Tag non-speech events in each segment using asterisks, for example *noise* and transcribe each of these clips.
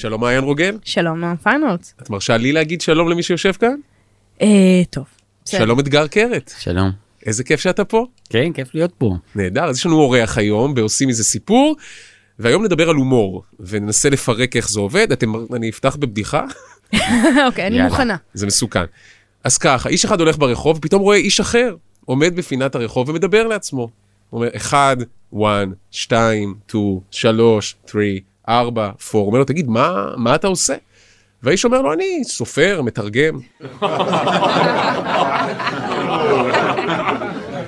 שלום מעיין רוגל, שלום נועם פיינולס. את מרשה לי להגיד שלום למי שיושב כאן? אה, טוב. בסדר. שלום אתגר קרת, שלום. איזה כיף שאתה פה. כן, כיף להיות פה. נהדר, אז יש לנו אורח היום בעושים מזה סיפור, והיום נדבר על הומור, וננסה לפרק איך זה עובד. אתם, אני אפתח בבדיחה, *laughs* אוקיי, אני. מוכנה. זה מסוכן. אז ככה, איש אחד הולך ברחוב, ופתאום רואה איש אחר, עומד בפינת הרחוב ומדבר לעצמו. הוא אומר, אחד, one, שתיים, two, שלוש, three, ארבע. הוא אומר לו, תגיד, מה, מה אתה עושה? והאיש אומר לו, אני סופר, מתרגם.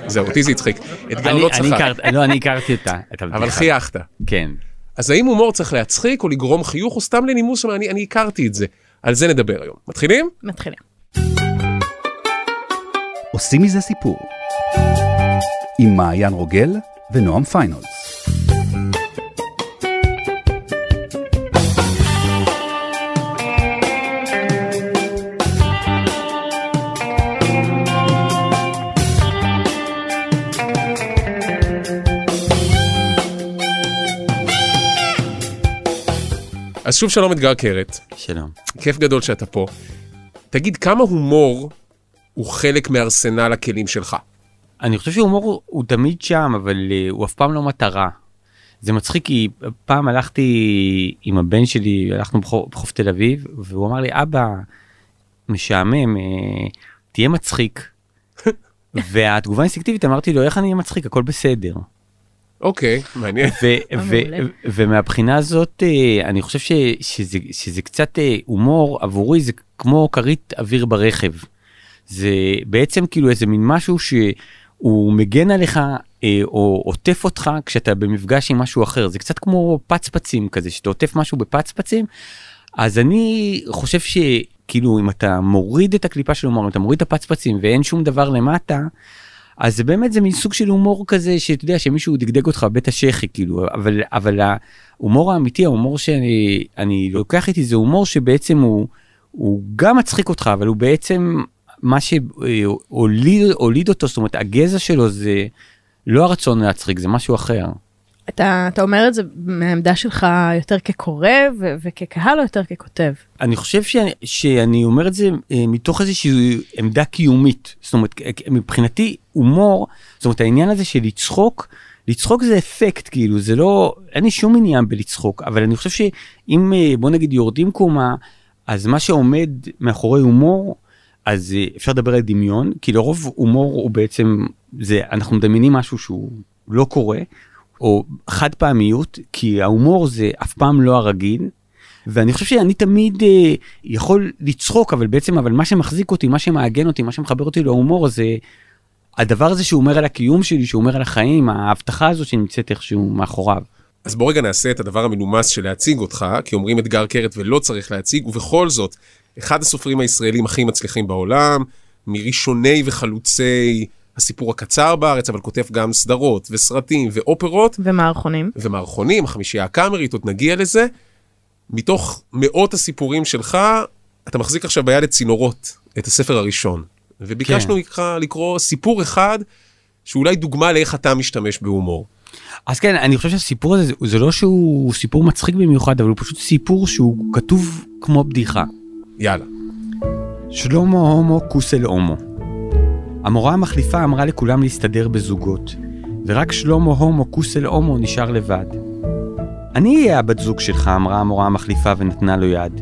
זהו, אותי זה הצחיק. אתגר אני- לא אני צחק, לא, אני הכרתי אותה, את הבדיחה. אבל חייכת. כן. אז האם הומור צריך להצחיק או לגרום חיוך או סתם לנימוס? אני הכרתי את זה. על זה נדבר היום. מתחילים? מתחילים. עושים מזה סיפור. עם מעיין רוגל ונועם פיינולס. אז שוב שלום אתגר קרת, שלום. כיף גדול שאתה פה. תגיד, כמה הומור הוא חלק מארסנל הכלים שלך? אני חושב שהומור הוא תמיד שם, אבל אה, הוא אף פעם לא מטרה. זה מצחיק כי פעם הלכתי עם הבן שלי, הלכנו בחוף, בחוף תל אביב, והוא אמר לי, אבא, משעמם, אה, תהיה מצחיק. *laughs* והתגובה האינסטינקטיבית אמרתי לו, איך אני אהיה מצחיק? הכל בסדר. אוקיי, מעניין. ו- ו- מעולה. ומהבחינה הזאת אה, אני חושב ש- שזה, שזה קצת אה, הומור עבורי זה כמו כרית אוויר ברכב. זה בעצם כאילו איזה מין משהו שהוא מגן עליך אה, או עוטף אותך כשאתה במפגש עם משהו אחר זה קצת כמו פצפצים כזה שאתה עוטף משהו בפצפצים. אז אני חושב שכאילו אם אתה מוריד את הקליפה של הומור אם אתה מוריד את הפצפצים ואין שום דבר למטה. אז זה באמת זה מין סוג של הומור כזה שאתה יודע שמישהו דגדג אותך בבית השחי כאילו אבל אבל ההומור האמיתי ההומור שאני אני לוקח איתי זה הומור שבעצם הוא הוא גם מצחיק אותך אבל הוא בעצם מה שהוליד הוליד אותו זאת אומרת הגזע שלו זה לא הרצון להצחיק זה משהו אחר. אתה, אתה אומר את זה מהעמדה שלך יותר כקורא ו- וכקהל או יותר ככותב? אני חושב שאני, שאני אומר את זה אה, מתוך איזושהי עמדה קיומית. זאת אומרת, מבחינתי הומור, זאת אומרת העניין הזה של לצחוק, לצחוק זה אפקט כאילו, זה לא, אין לי שום עניין בלצחוק, אבל אני חושב שאם אה, בוא נגיד יורדים קומה, אז מה שעומד מאחורי הומור, אז אה, אפשר לדבר על דמיון, כי לרוב הומור הוא בעצם, זה, אנחנו מדמיינים משהו שהוא לא קורה, או חד פעמיות, כי ההומור זה אף פעם לא הרגיל. ואני חושב שאני תמיד אה, יכול לצחוק אבל בעצם אבל מה שמחזיק אותי מה שמעגן אותי מה שמחבר אותי להומור זה הדבר הזה שהוא אומר על הקיום שלי שהוא אומר על החיים ההבטחה הזו שנמצאת איכשהו מאחוריו. אז בוא רגע נעשה את הדבר המנומס של להציג אותך, כי אומרים אתגר קרת ולא צריך להציג, ובכל זאת, אחד הסופרים הישראלים הכי מצליחים בעולם, מראשוני וחלוצי הסיפור הקצר בארץ, אבל כותב גם סדרות וסרטים ואופרות ומערכונים. ומערכונים, החמישייה הקאמרית, עוד נגיע לזה. מתוך מאות הסיפורים שלך, אתה מחזיק עכשיו ביד את צינורות, את הספר הראשון. וביקשנו כן. ממך לקרוא סיפור אחד, שאולי דוגמה לאיך אתה משתמש בהומור. אז כן אני חושב שהסיפור הזה זה, זה לא שהוא סיפור מצחיק במיוחד אבל הוא פשוט סיפור שהוא כתוב כמו בדיחה. יאללה. שלמה הומו כוסל הומו. המורה המחליפה אמרה לכולם להסתדר בזוגות, ורק שלמה הומו כוסל הומו נשאר לבד. אני אהיה הבת זוג שלך, אמרה המורה המחליפה ונתנה לו יד.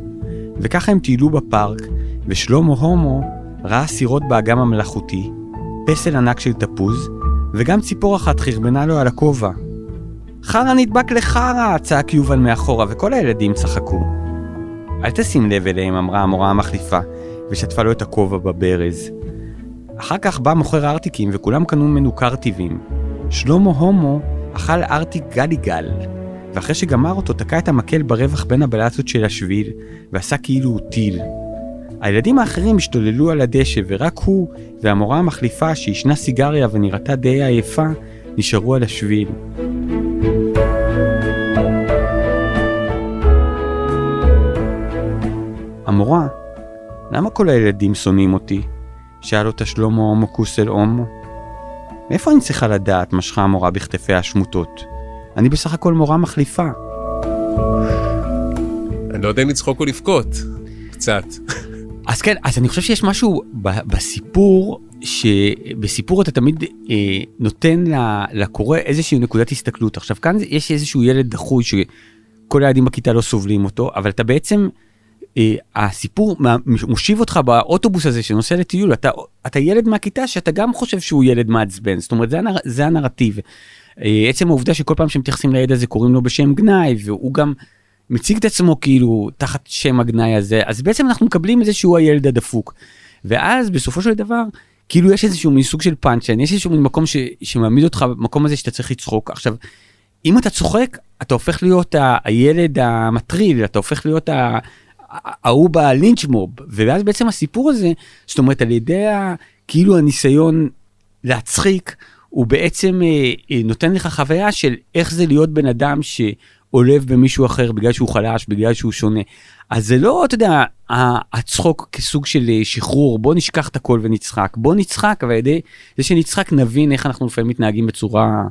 וככה הם טיילו בפארק, ושלמה הומו ראה סירות באגם המלאכותי, פסל ענק של תפוז, וגם ציפור אחת חרבנה לו על הכובע. חרא נדבק לחרא! צעק יובל מאחורה, וכל הילדים צחקו. אל תשים לב אליהם, אמרה המורה המחליפה, ושטפה לו את הכובע בברז. אחר כך בא מוכר ארטיקים וכולם קנו ממנו קרטיבים. שלמה הומו אכל ארטיק גליגל, ואחרי שגמר אותו תקע את המקל ברווח בין הבלטות של השביל, ועשה כאילו הוא טיל. הילדים האחרים השתוללו על הדשא, ורק הוא והמורה המחליפה שעישנה סיגריה ונראתה די עייפה, נשארו על השביל. המורה, למה כל הילדים שונאים אותי? שאל אותה שלמה הומו כוסל הומו. מאיפה אני צריכה לדעת? משכה המורה בכתפי השמוטות. אני בסך הכל מורה מחליפה. אני לא יודע אם לצחוק או לבכות. קצת. אז כן, אז אני חושב שיש משהו בסיפור, שבסיפור אתה תמיד אה, נותן לקורא איזושהי נקודת הסתכלות. עכשיו כאן יש איזשהו ילד דחוי שכל הילדים בכיתה לא סובלים אותו, אבל אתה בעצם, הסיפור מה- מושיב אותך באוטובוס הזה שנוסע לטיול, אתה, אתה ילד מהכיתה שאתה גם חושב שהוא ילד מעצבן, זאת אומרת זה, הנר, זה הנרטיב. אה, עצם העובדה שכל פעם שמתייחסים לילד הזה קוראים לו בשם גנאי, והוא גם מציג את עצמו כאילו תחת שם הגנאי הזה, אז בעצם אנחנו מקבלים איזה שהוא הילד הדפוק. ואז בסופו של דבר, כאילו יש איזשהו מין סוג של פאנצ'ן, יש איזשהו מין מקום ש, שמעמיד אותך במקום הזה שאתה צריך לצחוק. עכשיו, אם אתה צוחק, אתה הופך להיות הילד המטריל, אתה הופך להיות ה- ההוא בלינץ' מוב, ואז בעצם הסיפור הזה, זאת אומרת על ידי ה, כאילו הניסיון להצחיק, הוא בעצם אה, אה, נותן לך חוויה של איך זה להיות בן אדם שעולב במישהו אחר בגלל שהוא חלש, בגלל שהוא שונה. אז זה לא, אתה יודע, הצחוק כסוג של אה, שחרור, בוא נשכח את הכל ונצחק. בוא נצחק, אבל על ידי זה שנצחק נבין איך אנחנו לפעמים מתנהגים בצורה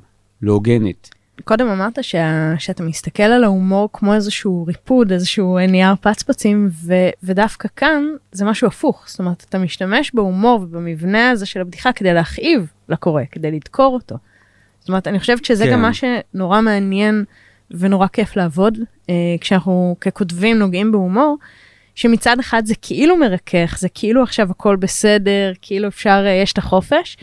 לא הוגנת. קודם אמרת שה, שאתה מסתכל על ההומור כמו איזשהו ריפוד, איזשהו נייר פצפצים, ו, ודווקא כאן זה משהו הפוך. זאת אומרת, אתה משתמש בהומור ובמבנה הזה של הבדיחה כדי להכאיב לקורא, כדי לדקור אותו. זאת אומרת, אני חושבת שזה כן. גם מה שנורא מעניין ונורא כיף לעבוד, אה, כשאנחנו ככותבים נוגעים בהומור, שמצד אחד זה כאילו מרכך, זה כאילו עכשיו הכל בסדר, כאילו אפשר, אה, יש את החופש,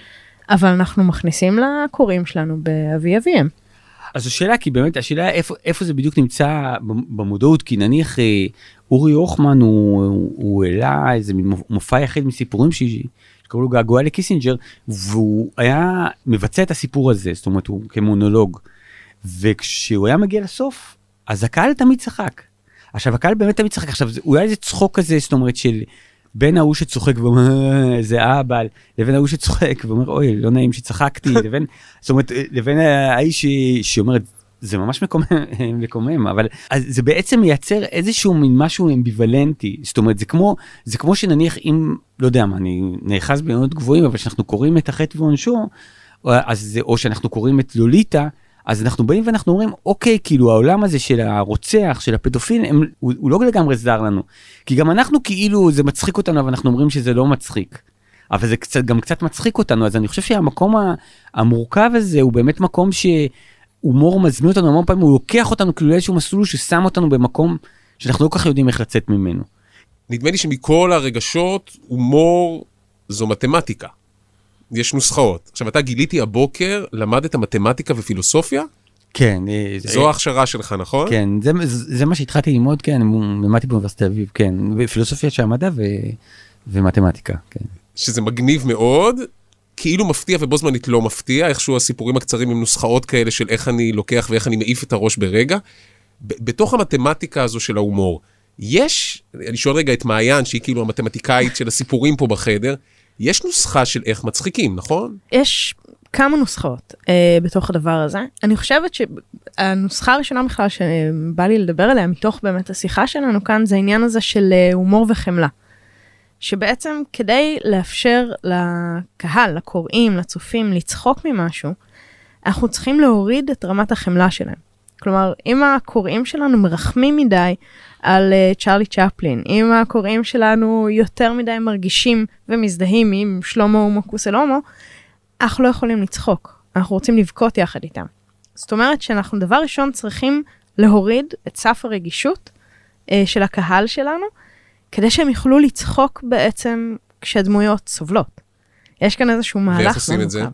אבל אנחנו מכניסים לקוראים שלנו באבי אביהם. אז זו שאלה, כי באמת השאלה איפה, איפה זה בדיוק נמצא במודעות, כי נניח אה, אורי הוכמן הוא, הוא, הוא העלה איזה מופע יחיד מסיפורים שקראו לו געגוע לקיסינג'ר, והוא היה מבצע את הסיפור הזה, זאת אומרת הוא כמונולוג. וכשהוא היה מגיע לסוף, אז הקהל תמיד צחק. עכשיו הקהל באמת תמיד צחק, עכשיו זה אולי איזה צחוק כזה, זאת אומרת של בין ההוא שצוחק ואומר "אה, זה אהבל, לבין ההוא שצוחק ואומר אוי לא נעים שצחקתי, *laughs* לבין, זאת אומרת לבין האיש ש- שאומר זה ממש מקומם, *laughs* מקומם אבל אז זה בעצם מייצר איזשהו מין משהו אמביוולנטי. זאת אומרת זה כמו זה כמו שנניח אם לא יודע מה אני נאחז בעיונות גבוהים אבל כשאנחנו קוראים את החטא ועונשו אז זה, או שאנחנו קוראים את לוליטה אז אנחנו באים ואנחנו אומרים אוקיי כאילו העולם הזה של הרוצח של הפדופיל הם, הוא, הוא לא לגמרי זר לנו כי גם אנחנו כאילו זה מצחיק אותנו אבל אנחנו אומרים שזה לא מצחיק. אבל זה קצת גם קצת מצחיק אותנו אז אני חושב שהמקום המורכב הזה הוא באמת מקום שהומור מזמין אותנו המון פעמים הוא לוקח אותנו כאילו לאיזשהו מסלול ששם אותנו במקום שאנחנו לא כל כך יודעים איך לצאת ממנו. נדמה לי שמכל הרגשות, הומור זו מתמטיקה. יש נוסחאות. עכשיו, אתה גיליתי הבוקר, למדת מתמטיקה ופילוסופיה? כן. אה, זה- זו ההכשרה שלך, נכון? כן, זה, זה מה שהתחלתי ללמוד, כן, למדתי באוניברסיטת תל אביב, כן, פילוסופיה של המדע ו, ומתמטיקה, כן. שזה מגניב מאוד, כאילו מפתיע ובו זמנית לא מפתיע, איכשהו הסיפורים הקצרים עם נוסחאות כאלה של איך אני לוקח ואיך אני מעיף את הראש ברגע. בתוך המתמטיקה הזו של ההומור, יש, אני שואל רגע את מעיין, שהיא כאילו המתמטיקאית של הסיפורים פה בחדר, יש נוסחה של איך מצחיקים, נכון? יש כמה נוסחאות אה, בתוך הדבר הזה. אני חושבת שהנוסחה הראשונה בכלל שבא לי לדבר עליה מתוך באמת השיחה שלנו כאן זה העניין הזה של אה, הומור וחמלה. שבעצם כדי לאפשר לקהל, לקוראים, לצופים, לצחוק ממשהו, אנחנו צריכים להוריד את רמת החמלה שלהם. כלומר, אם הקוראים שלנו מרחמים מדי על uh, צ'רלי צ'פלין, אם הקוראים שלנו יותר מדי מרגישים ומזדהים עם שלמה הומו קוסלומו, אנחנו לא יכולים לצחוק, אנחנו רוצים לבכות יחד איתם. זאת אומרת שאנחנו דבר ראשון צריכים להוריד את סף הרגישות uh, של הקהל שלנו, כדי שהם יוכלו לצחוק בעצם כשהדמויות סובלות. יש כאן איזשהו מהלך. ואיך עושים את זה?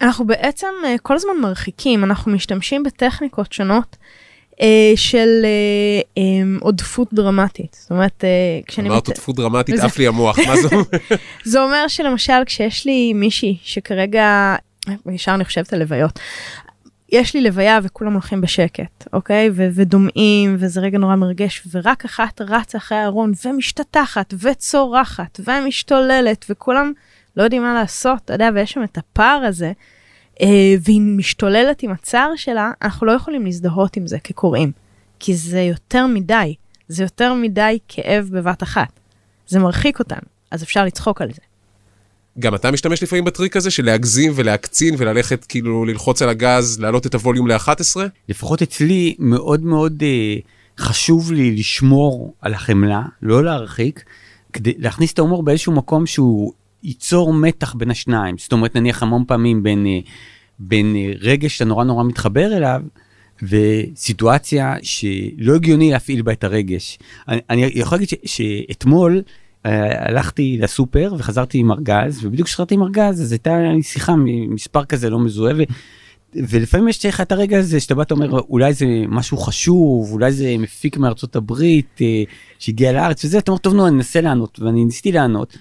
אנחנו בעצם אה, כל הזמן מרחיקים, אנחנו משתמשים בטכניקות שונות אה, של אה, אה, עודפות דרמטית. זאת אומרת, כשאני... אמרת עוטפות דרמטית, עף לי המוח, מה זה אומר? *laughs* זה אומר שלמשל כשיש לי מישהי שכרגע, ישר אני חושבת על לוויות, יש לי לוויה וכולם הולכים בשקט, אוקיי? ו- ודומעים, וזה רגע נורא מרגש, ורק אחת רצה אחרי הארון ומשתטחת וצורחת ומשתוללת, וכולם לא יודעים מה לעשות, אתה יודע, ויש שם את הפער הזה, אה, והיא משתוללת עם הצער שלה, אנחנו לא יכולים להזדהות עם זה כקוראים, כי זה יותר מדי, זה יותר מדי כאב בבת אחת. זה מרחיק אותנו, אז אפשר לצחוק על זה. גם אתה משתמש לפעמים בטריק הזה של להגזים ולהקצין וללכת כאילו ללחוץ על הגז, להעלות את הווליום ל-11? לפחות אצלי מאוד מאוד אה, חשוב לי לשמור על החמלה, לא להרחיק, כדי להכניס את ההומור באיזשהו מקום שהוא ייצור מתח בין השניים. זאת אומרת, נניח המון פעמים בין, אה, בין אה, רגש שאתה נורא נורא מתחבר אליו, וסיטואציה שלא הגיוני להפעיל בה את הרגש. אני, אני יכול להגיד ש, שאתמול אה, הלכתי לסופר וחזרתי עם ארגז, ובדיוק כשחזרתי עם ארגז אז הייתה לי שיחה ממספר כזה לא מזוהה. ו... ולפעמים יש לך את הרגע הזה שאתה בא אתה אומר אולי זה משהו חשוב אולי זה מפיק מארצות הברית אה, שהגיע לארץ וזה אתה אומר טוב נו אני אנסה לענות ואני ניסיתי לענות.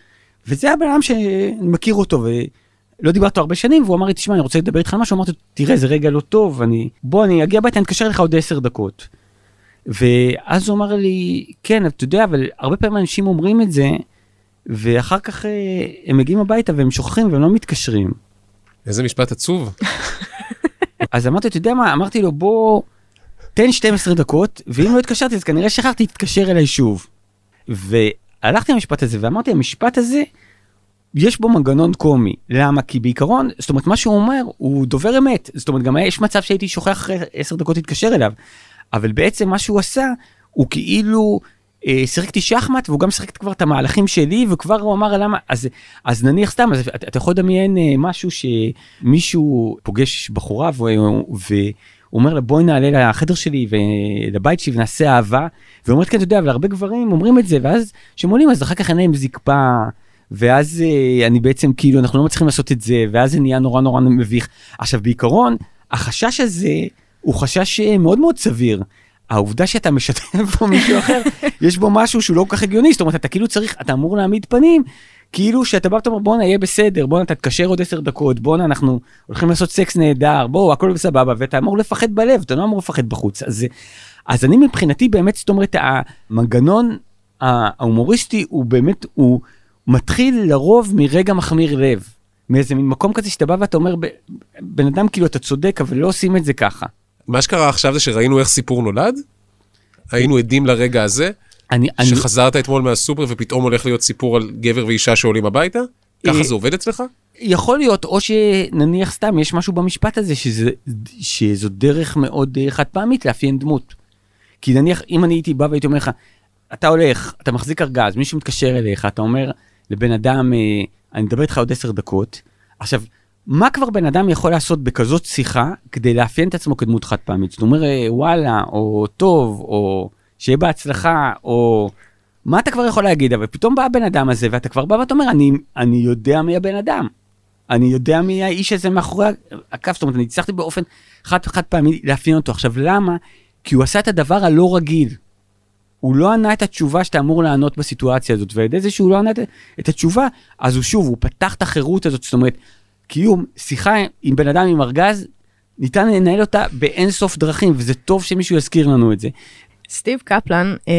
וזה הבן אדם שאני מכיר אותו ולא דיברתי הרבה שנים והוא אמר לי תשמע אני רוצה לדבר איתך על משהו אמרתי תראה זה רגע לא טוב אני בוא אני אגיע הביתה אני אתקשר לך עוד 10 דקות. ואז הוא אמר לי כן אתה יודע אבל הרבה פעמים אנשים אומרים את זה ואחר כך אה, הם מגיעים הביתה והם שוכחים והם לא מתקשרים. איזה משפט עצוב. אז אמרתי, אתה יודע מה, אמרתי לו, בוא, תן 12 דקות, ואם לא התקשרתי, אז כנראה שכחתי, תתקשר אליי שוב. והלכתי למשפט הזה, ואמרתי, המשפט הזה, יש בו מנגנון קומי. למה? כי בעיקרון, זאת אומרת, מה שהוא אומר, הוא דובר אמת. זאת אומרת, גם יש מצב שהייתי שוכח אחרי 10 דקות להתקשר אליו. אבל בעצם מה שהוא עשה, הוא כאילו אה, שיחק איתי שחמט והוא גם שיחק כבר את המהלכים שלי וכבר הוא אמר למה אז אז נניח סתם אז אתה, אתה יכול לדמיין אה, משהו שמישהו פוגש בחורה והוא אומר לה בואי נעלה לחדר שלי ולבית שלי ונעשה אהבה. ואומרת כן אתה יודע אבל הרבה גברים אומרים את זה. ואז כשהם עולים אז אחר כך אין להם זקפה. ואז אה, אני בעצם כאילו אנחנו לא מצליחים לעשות את זה ואז זה נהיה נורא נורא מביך. עכשיו בעיקרון החשש הזה הוא חשש מאוד מאוד סביר. העובדה שאתה משתף פה מישהו אחר, *laughs* יש בו משהו שהוא לא כל כך הגיוני, זאת אומרת, אתה כאילו צריך, אתה אמור להעמיד פנים, כאילו שאתה בא ואתה אומר בואנה יהיה בסדר, בואנה תתקשר עוד 10 דקות, בואנה אנחנו הולכים לעשות סקס נהדר, בואו הכל בסבבה, ואתה אמור לפחד בלב, אתה לא אמור לפחד בחוץ. אז, אז אני מבחינתי באמת, זאת אומרת, המנגנון ההומוריסטי הוא באמת, הוא מתחיל לרוב מרגע מחמיר לב. מאיזה מין מקום כזה שאתה בא ואתה אומר, בן אדם כאילו אתה צודק אבל לא עושים את זה ככה. מה שקרה עכשיו זה שראינו איך סיפור נולד? היינו עדים לרגע הזה? אני, שחזרת אני... אתמול מהסופר ופתאום הולך להיות סיפור על גבר ואישה שעולים הביתה? ככה זה עובד אצלך? יכול להיות, או שנניח סתם יש משהו במשפט הזה שזה, שזו דרך מאוד אה, חד פעמית לאפיין דמות. כי נניח אם אני הייתי בא והייתי אומר לך, אתה הולך, אתה מחזיק ארגז, מישהו מתקשר אליך, אתה אומר לבן אדם, אה, אני מדבר איתך עוד עשר דקות. עכשיו, מה כבר בן אדם יכול לעשות בכזאת שיחה כדי לאפיין את עצמו כדמות חד פעמית? זאת אומרת, וואלה, או טוב, או שיהיה בהצלחה, או מה אתה כבר יכול להגיד? אבל פתאום בא הבן אדם הזה, ואתה כבר בא ואתה אומר, אני, אני יודע מי הבן אדם. אני יודע מי האיש הזה מאחורי הקו, זאת אומרת, אני הצלחתי באופן חד, חד פעמי לאפיין אותו. עכשיו, למה? כי הוא עשה את הדבר הלא רגיל. הוא לא ענה את התשובה שאתה אמור לענות בסיטואציה הזאת, ועל ידי זה שהוא לא ענה את התשובה, אז הוא שוב, הוא פתח את החירות הזאת, זאת אומרת, קיום שיחה עם בן אדם עם ארגז, ניתן לנהל אותה באין סוף דרכים, וזה טוב שמישהו יזכיר לנו את זה. סטיב קפלן, אה,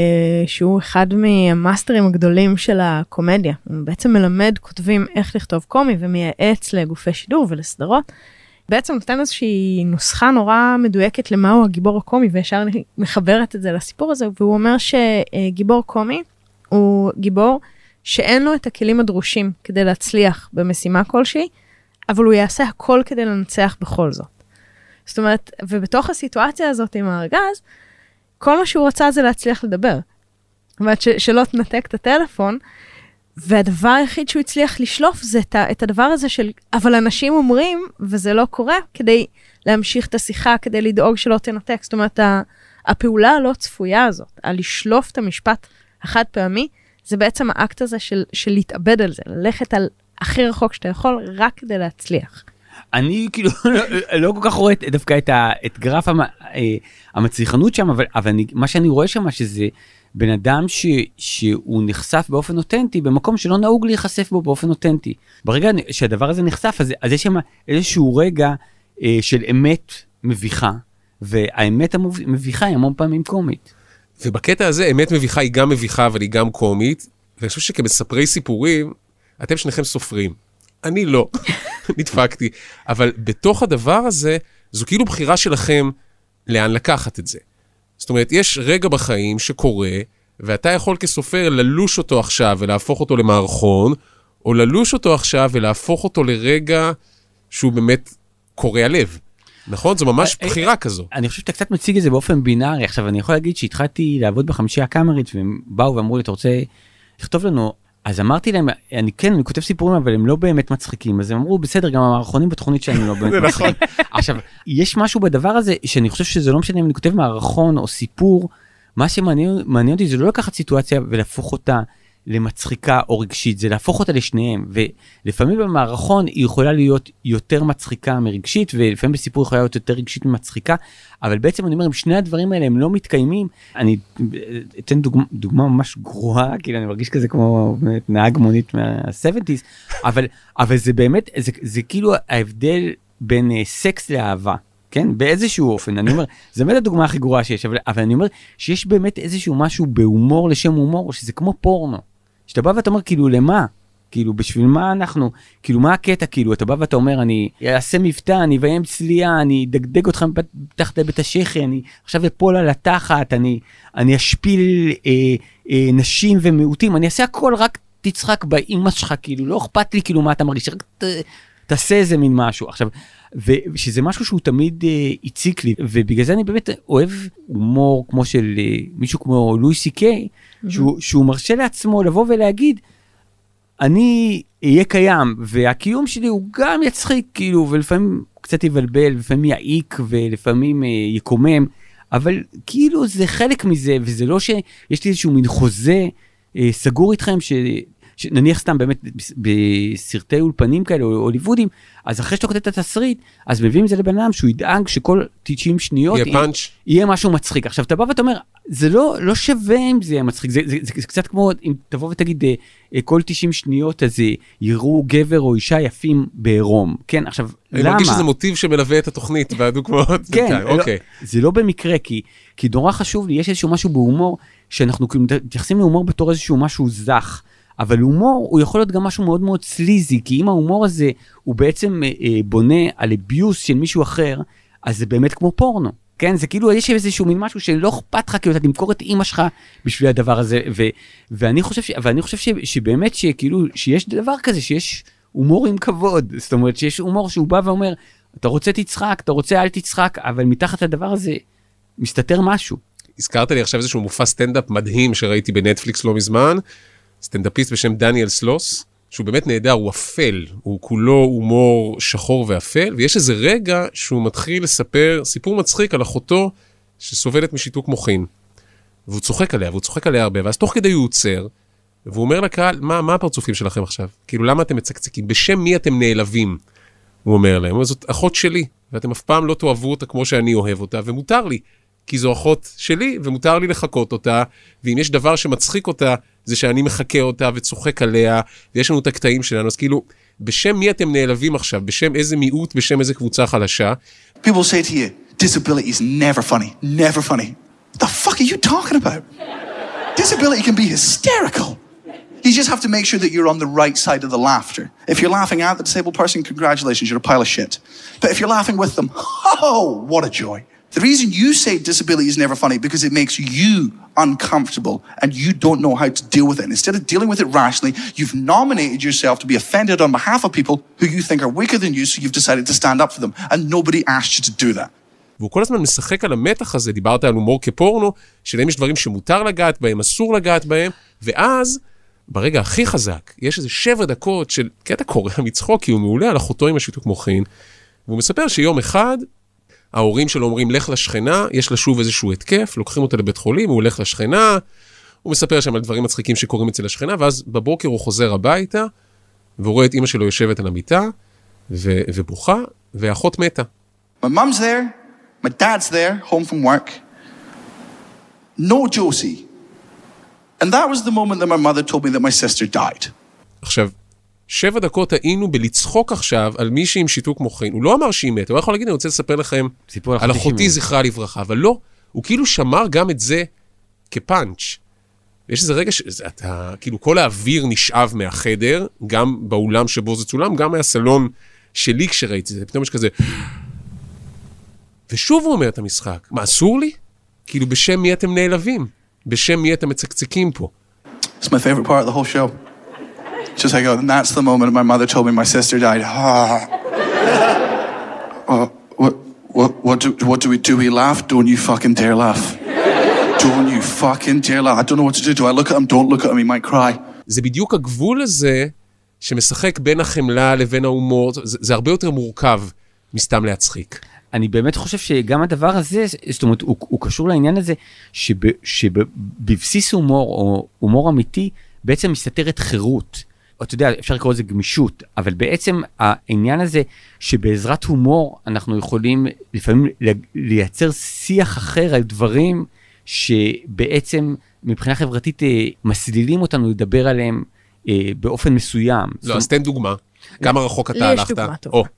שהוא אחד מהמאסטרים הגדולים של הקומדיה, הוא בעצם מלמד כותבים איך לכתוב קומי ומייעץ לגופי שידור ולסדרות. בעצם נותן איזושהי נוסחה נורא מדויקת למהו הגיבור הקומי וישר מחברת את זה לסיפור הזה והוא אומר שגיבור קומי הוא גיבור שאין לו את הכלים הדרושים כדי להצליח במשימה כלשהי אבל הוא יעשה הכל כדי לנצח בכל זאת. זאת אומרת, ובתוך הסיטואציה הזאת עם הארגז, כל מה שהוא רצה זה להצליח לדבר. זאת אומרת, שלא תנתק את הטלפון, והדבר היחיד שהוא הצליח לשלוף זה את, את הדבר הזה של, אבל אנשים אומרים, וזה לא קורה, כדי להמשיך את השיחה, כדי לדאוג שלא תנתק. זאת אומרת, הפעולה הלא צפויה הזאת, הלשלוף את המשפט החד פעמי, זה בעצם האקט הזה של, של להתאבד על זה, ללכת על הכי רחוק שאתה יכול, רק כדי להצליח. אני כאילו *laughs* לא, לא כל כך רואה דווקא את, ה, את גרף המ, אה, המצליחנות שם, אבל, אבל אני, מה שאני רואה שם שזה בן אדם ש, שהוא נחשף באופן אותנטי במקום שלא נהוג להיחשף בו באופן אותנטי. ברגע שהדבר הזה נחשף, אז, אז יש שם איזשהו רגע אה, של אמת מביכה, והאמת המביכה היא המון פעמים קומית. ובקטע הזה אמת מביכה היא גם מביכה אבל היא גם קומית, ואני חושב שכמספרי סיפורים, אתם שניכם סופרים. אני לא, *laughs* נדפקתי. אבל בתוך הדבר הזה, זו כאילו בחירה שלכם לאן לקחת את זה. זאת אומרת, יש רגע בחיים שקורה, ואתה יכול כסופר ללוש אותו עכשיו ולהפוך אותו למערכון, או ללוש אותו עכשיו ולהפוך אותו לרגע שהוא באמת קורע לב. נכון? זו ממש אה, בחירה כזו. אני חושב שאתה קצת מציג את זה באופן בינארי. עכשיו, אני יכול להגיד שהתחלתי לעבוד בחמישייה הקאמרית, והם באו ואמרו לי, אתה רוצה לכתוב לנו? אז אמרתי להם, אני כן, אני כותב סיפורים, אבל הם לא באמת מצחיקים. אז הם אמרו, בסדר, גם המערכונים בתוכנית שלנו לא באמת *laughs* נכון. מצחיקים. עכשיו, יש משהו בדבר הזה, שאני חושב שזה לא משנה אם אני כותב מערכון או סיפור, מה שמעניין מעניין אותי זה לא לקחת סיטואציה ולהפוך אותה למצחיקה או רגשית, זה להפוך אותה לשניהם. ולפעמים במערכון היא יכולה להיות יותר מצחיקה מרגשית, ולפעמים בסיפור יכולה להיות יותר רגשית ממצחיקה, אבל בעצם אני אומר, אם שני הדברים האלה הם לא מתקיימים, אני אתן דוגמה, דוגמה ממש גרועה, כאילו אני מרגיש כזה כמו באמת נהג מונית מה-70's, אבל, אבל זה באמת, זה, זה כאילו ההבדל בין אה, סקס לאהבה. כן באיזשהו אופן אני אומר זה באמת הדוגמה הכי גרועה שיש אבל, אבל אני אומר שיש באמת איזשהו משהו בהומור לשם הומור שזה כמו פורנו. שאתה בא ואתה אומר כאילו למה? כאילו בשביל מה אנחנו? כאילו מה הקטע? כאילו אתה בא ואתה אומר אני אעשה מבטא אני אביים צלייה אני אדגדג אותך מתחת לבית השחי אני עכשיו אפול על התחת אני אני אשפיל אה, אה, נשים ומיעוטים אני אעשה הכל רק תצחק באימא שלך כאילו לא אכפת לי כאילו מה אתה מרגיש רק ת, תעשה איזה מין משהו. עכשיו ושזה משהו שהוא תמיד אה, הציק לי ובגלל זה אני באמת אוהב הומור כמו של אה, מישהו כמו לואי סי קיי שהוא, שהוא מרשה לעצמו לבוא ולהגיד אני אהיה קיים והקיום שלי הוא גם יצחיק כאילו ולפעמים קצת יבלבל לפעמים יעיק ולפעמים אה, יקומם אבל כאילו זה חלק מזה וזה לא שיש לי איזשהו מין חוזה אה, סגור איתכם ש... נניח סתם באמת בסרטי אולפנים כאלה או הוליוודים אז אחרי שאתה כותב את התסריט אז מביאים את זה לבן אדם שהוא ידאג שכל 90 שניות יהיה פאנץ'. יהיה משהו מצחיק עכשיו אתה בא ואתה אומר זה לא לא שווה אם זה יהיה מצחיק זה, זה, זה, זה קצת כמו אם תבוא ותגיד אה, אה, כל 90 שניות אז יראו גבר או אישה יפים בעירום כן עכשיו אני למה מרגיש שזה מוטיב שמלווה את התוכנית והדוגמאות. *laughs* כן, לא, אוקיי. זה לא במקרה כי כי נורא חשוב לי יש איזשהו משהו בהומור שאנחנו כאילו מתייחסים להומור בתור איזשהו משהו זך. אבל הומור הוא יכול להיות גם משהו מאוד מאוד סליזי, כי אם ההומור הזה הוא בעצם אה, אה, בונה על אביוס של מישהו אחר, אז זה באמת כמו פורנו. כן, זה כאילו יש איזשהו מין משהו שלא אכפת לך, כאילו אתה תמכור את אימא שלך בשביל הדבר הזה, ו, ואני חושב, ש, ואני חושב ש, שבאמת שכאילו, שיש דבר כזה, שיש הומור עם כבוד, זאת אומרת שיש הומור שהוא בא ואומר, אתה רוצה תצחק, אתה רוצה אל תצחק, אבל מתחת לדבר הזה מסתתר משהו. הזכרת לי עכשיו איזשהו מופע סטנדאפ מדהים שראיתי בנטפליקס לא מזמן, סטנדאפיסט בשם דניאל סלוס, שהוא באמת נהדר, הוא אפל, הוא כולו הומור שחור ואפל, ויש איזה רגע שהוא מתחיל לספר סיפור מצחיק על אחותו שסובלת משיתוק מוחין. והוא צוחק עליה, והוא צוחק עליה הרבה, ואז תוך כדי הוא עוצר, והוא אומר לקהל, מה, מה הפרצופים שלכם עכשיו? כאילו, למה אתם מצקצקים? בשם מי אתם נעלבים? הוא אומר להם, זאת אחות שלי, ואתם אף פעם לא תאהבו אותה כמו שאני אוהב אותה, ומותר לי, כי זו אחות שלי, ומותר לי לחקות אותה, ואם יש דבר שמצחיק אותה, זה שאני מחקה אותה וצוחק עליה, ויש לנו את הקטעים שלנו, אז כאילו, בשם מי אתם נעלבים עכשיו? בשם איזה מיעוט, בשם איזה קבוצה חלשה? People say to you, disability is never funny, never funny. What the fuck are you talking about? Disability can be hysterical. You just have to make sure that you're on the right side of the laughter. If you're laughing at the disabled person, congratulations, you're a pile of shit. But if you're laughing with them, oh, what a joy. The reason you say disability is never funny because it makes you uncomfortable and you don't know how to deal with it. And instead of dealing with it rationally, you've nominated yourself to be offended on behalf of people who you think are weaker than you, so you've decided to stand up for them. And nobody asked you to do that. והוא כל הזמן משחק על המתח הזה, דיברת על הומור כפורנו, שלהם יש דברים שמותר לגעת בהם, אסור לגעת בהם, ואז, ברגע הכי חזק, יש איזה שבע דקות של קטע קורע מצחוק, כי הוא מעולה על אחותו עם השיתוק מוחין, והוא מספר שיום אחד, ההורים שלו אומרים, לך לשכנה, יש לה שוב איזשהו התקף, לוקחים אותה לבית חולים, הוא הולך לשכנה, הוא מספר שם על דברים מצחיקים שקורים אצל השכנה, ואז בבוקר הוא חוזר הביתה, והוא רואה את אימא שלו יושבת על המיטה, ו- ובוכה, והאחות מתה. My mum's there, my dad's there, home from work. No Josie. And that was the moment that my mother told me that my sister died. עכשיו, שבע דקות היינו בלצחוק עכשיו על מישהי עם שיתוק מוחין. הוא לא אמר שהיא מתה, הוא יכול להגיד, אני רוצה לספר לכם על אחותי אחותי שמתה." זכרה לברכה, אבל לא, הוא כאילו שמר גם את זה כפאנץ'. יש איזה רגע שאתה, כאילו כל האוויר נשאב מהחדר, גם באולם שבו זה צולם, גם מהסלון שלי כשראיתי את זה, פתאום יש כזה... ושוב הוא אומר את המשחק, מה, אסור לי? כאילו, בשם מי אתם נעלבים? בשם מי אתם מצקצקים פה? It's my favorite part of the whole show. Just like, oh, and that's the moment my mother told me my sister died. Ah. Uh, what, What, what, do, what do we do? We laugh? Don't you fucking dare laugh. don't you fucking dare laugh. I don't know what to do. Do I look at him? Don't look at him. He might cry. זה בדיוק הגבול הזה שמשחק בין החמלה לבין ההומור, זה, זה הרבה יותר מורכב מסתם להצחיק. אני באמת חושב שגם הדבר הזה, זאת אומרת, הוא, הוא קשור לעניין הזה שב, שבבסיס הומור או הומור אמיתי בעצם מסתתרת חירות. אתה יודע, אפשר לקרוא לזה גמישות, אבל בעצם העניין הזה שבעזרת הומור אנחנו יכולים לפעמים לייצר שיח אחר על דברים שבעצם מבחינה חברתית אה, מסלילים אותנו לדבר עליהם אה, באופן מסוים. לא, אז תן דוגמה. כמה רחוק אתה הלכת? לי יש דוגמה טובה.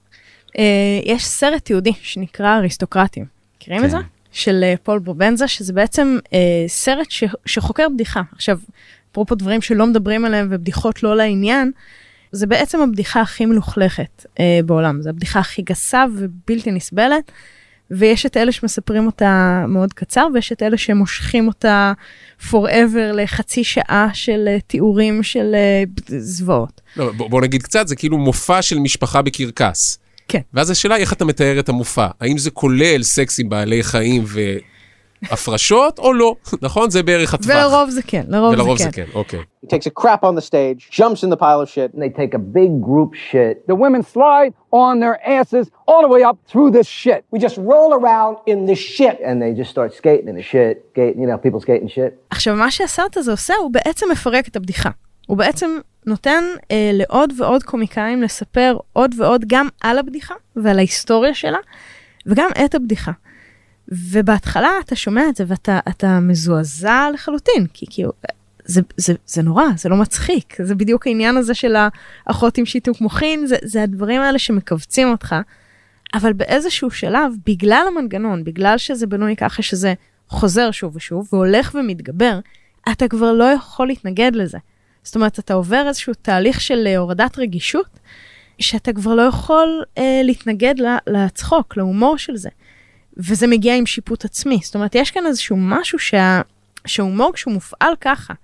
אה, יש סרט יהודי שנקרא אריסטוקרטים. מכירים את כן. זה? של פול בובנזה, שזה בעצם אה, סרט ש, שחוקר בדיחה. עכשיו, אפרופו דברים שלא מדברים עליהם ובדיחות לא לעניין, זה בעצם הבדיחה הכי מלוכלכת אה, בעולם. זו הבדיחה הכי גסה ובלתי נסבלת. ויש את אלה שמספרים אותה מאוד קצר, ויש את אלה שמושכים אותה forever לחצי שעה של אה, תיאורים של אה, זוועות. לא, בוא, בוא נגיד קצת, זה כאילו מופע של משפחה בקרקס. כן. ואז השאלה היא איך אתה מתאר את המופע. האם זה כולל סקס עם בעלי חיים והפרשות, או לא? נכון? זה בערך הטווח. ולרוב זה כן, לרוב, ולרוב זה זה כן. כן, אוקיי. He takes a crap on the stage, jumps in the pile of shit, and they take a big group shit. The women slide on their asses all the way up through this shit. We just roll around in this shit. And they just start skating in the shit. Skate, you know, people skating shit. עכשיו, מה שהסרט הזה עושה, הוא בעצם מפרק את הבדיחה. הוא בעצם נותן אה, לעוד ועוד קומיקאים לספר עוד ועוד גם על הבדיחה ועל ההיסטוריה שלה, וגם את הבדיחה. ובהתחלה אתה שומע את זה ואתה אתה מזועזע לחלוטין, כי כאילו, זה, זה, זה נורא, זה לא מצחיק, זה בדיוק העניין הזה של האחות עם שיתוק מוחין, זה, זה הדברים האלה שמכווצים אותך, אבל באיזשהו שלב, בגלל המנגנון, בגלל שזה בנוי ככה שזה חוזר שוב ושוב והולך ומתגבר, אתה כבר לא יכול להתנגד לזה. זאת אומרת, אתה עובר איזשהו תהליך של אה, הורדת רגישות, שאתה כבר לא יכול אה, להתנגד לצחוק, להומור של זה. וזה מגיע עם שיפוט עצמי. זאת אומרת, יש כאן איזשהו משהו שה... שהומור כשהוא מופעל ככה,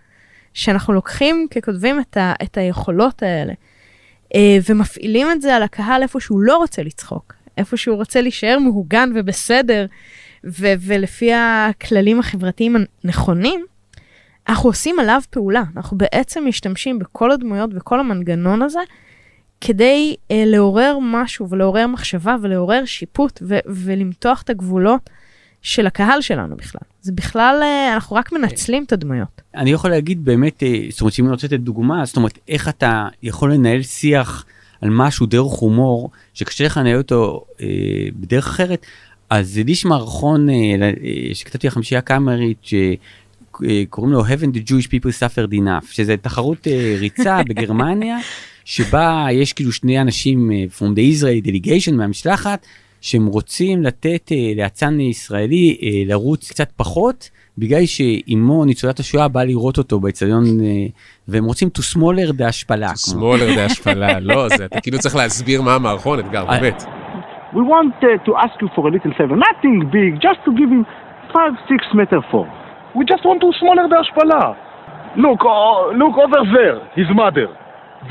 שאנחנו לוקחים ככותבים את, ה... את היכולות האלה, אה, ומפעילים את זה על הקהל איפה שהוא לא רוצה לצחוק, איפה שהוא רוצה להישאר מהוגן ובסדר, ו... ולפי הכללים החברתיים הנכונים, אנחנו עושים עליו פעולה, אנחנו בעצם משתמשים בכל הדמויות וכל המנגנון הזה, כדי אה, לעורר משהו ולעורר מחשבה ולעורר שיפוט ו- ולמתוח את הגבולות של הקהל שלנו בכלל. זה בכלל, אה, אנחנו רק מנצלים את הדמויות. אני יכול להגיד באמת, אה, זאת אומרת, שאם אני רוצה לתת דוגמה, זאת אומרת, איך אתה יכול לנהל שיח על משהו דרך הומור, שקשה לך לנהל אותו אה, בדרך אחרת, אז לי יש מערכון אה, ל- אה, שכתבתי לחמישייה קאמרית, שקוראים לו Haven't the Jewish people suffered enough, שזה תחרות ריצה *laughs* בגרמניה, שבה יש כאילו שני אנשים אה, from the Israel delegation מהמשלחת, שהם רוצים לתת אה, לאצן ישראלי אה, לרוץ קצת פחות, בגלל שאימו ניצולת השואה באה לראות אותו באצטדיון, והם רוצים to smaller the השפלה. כמו- שמאלר דה השפלה, *laughs* לא, זה, אתה כאילו צריך להסביר מה המערכון, אתגר, באמת. We want uh, to ask you for a little favor, nothing big, just to give him five, six meter four. We just want to smaller the השפלה. Look, uh, look over there, his mother.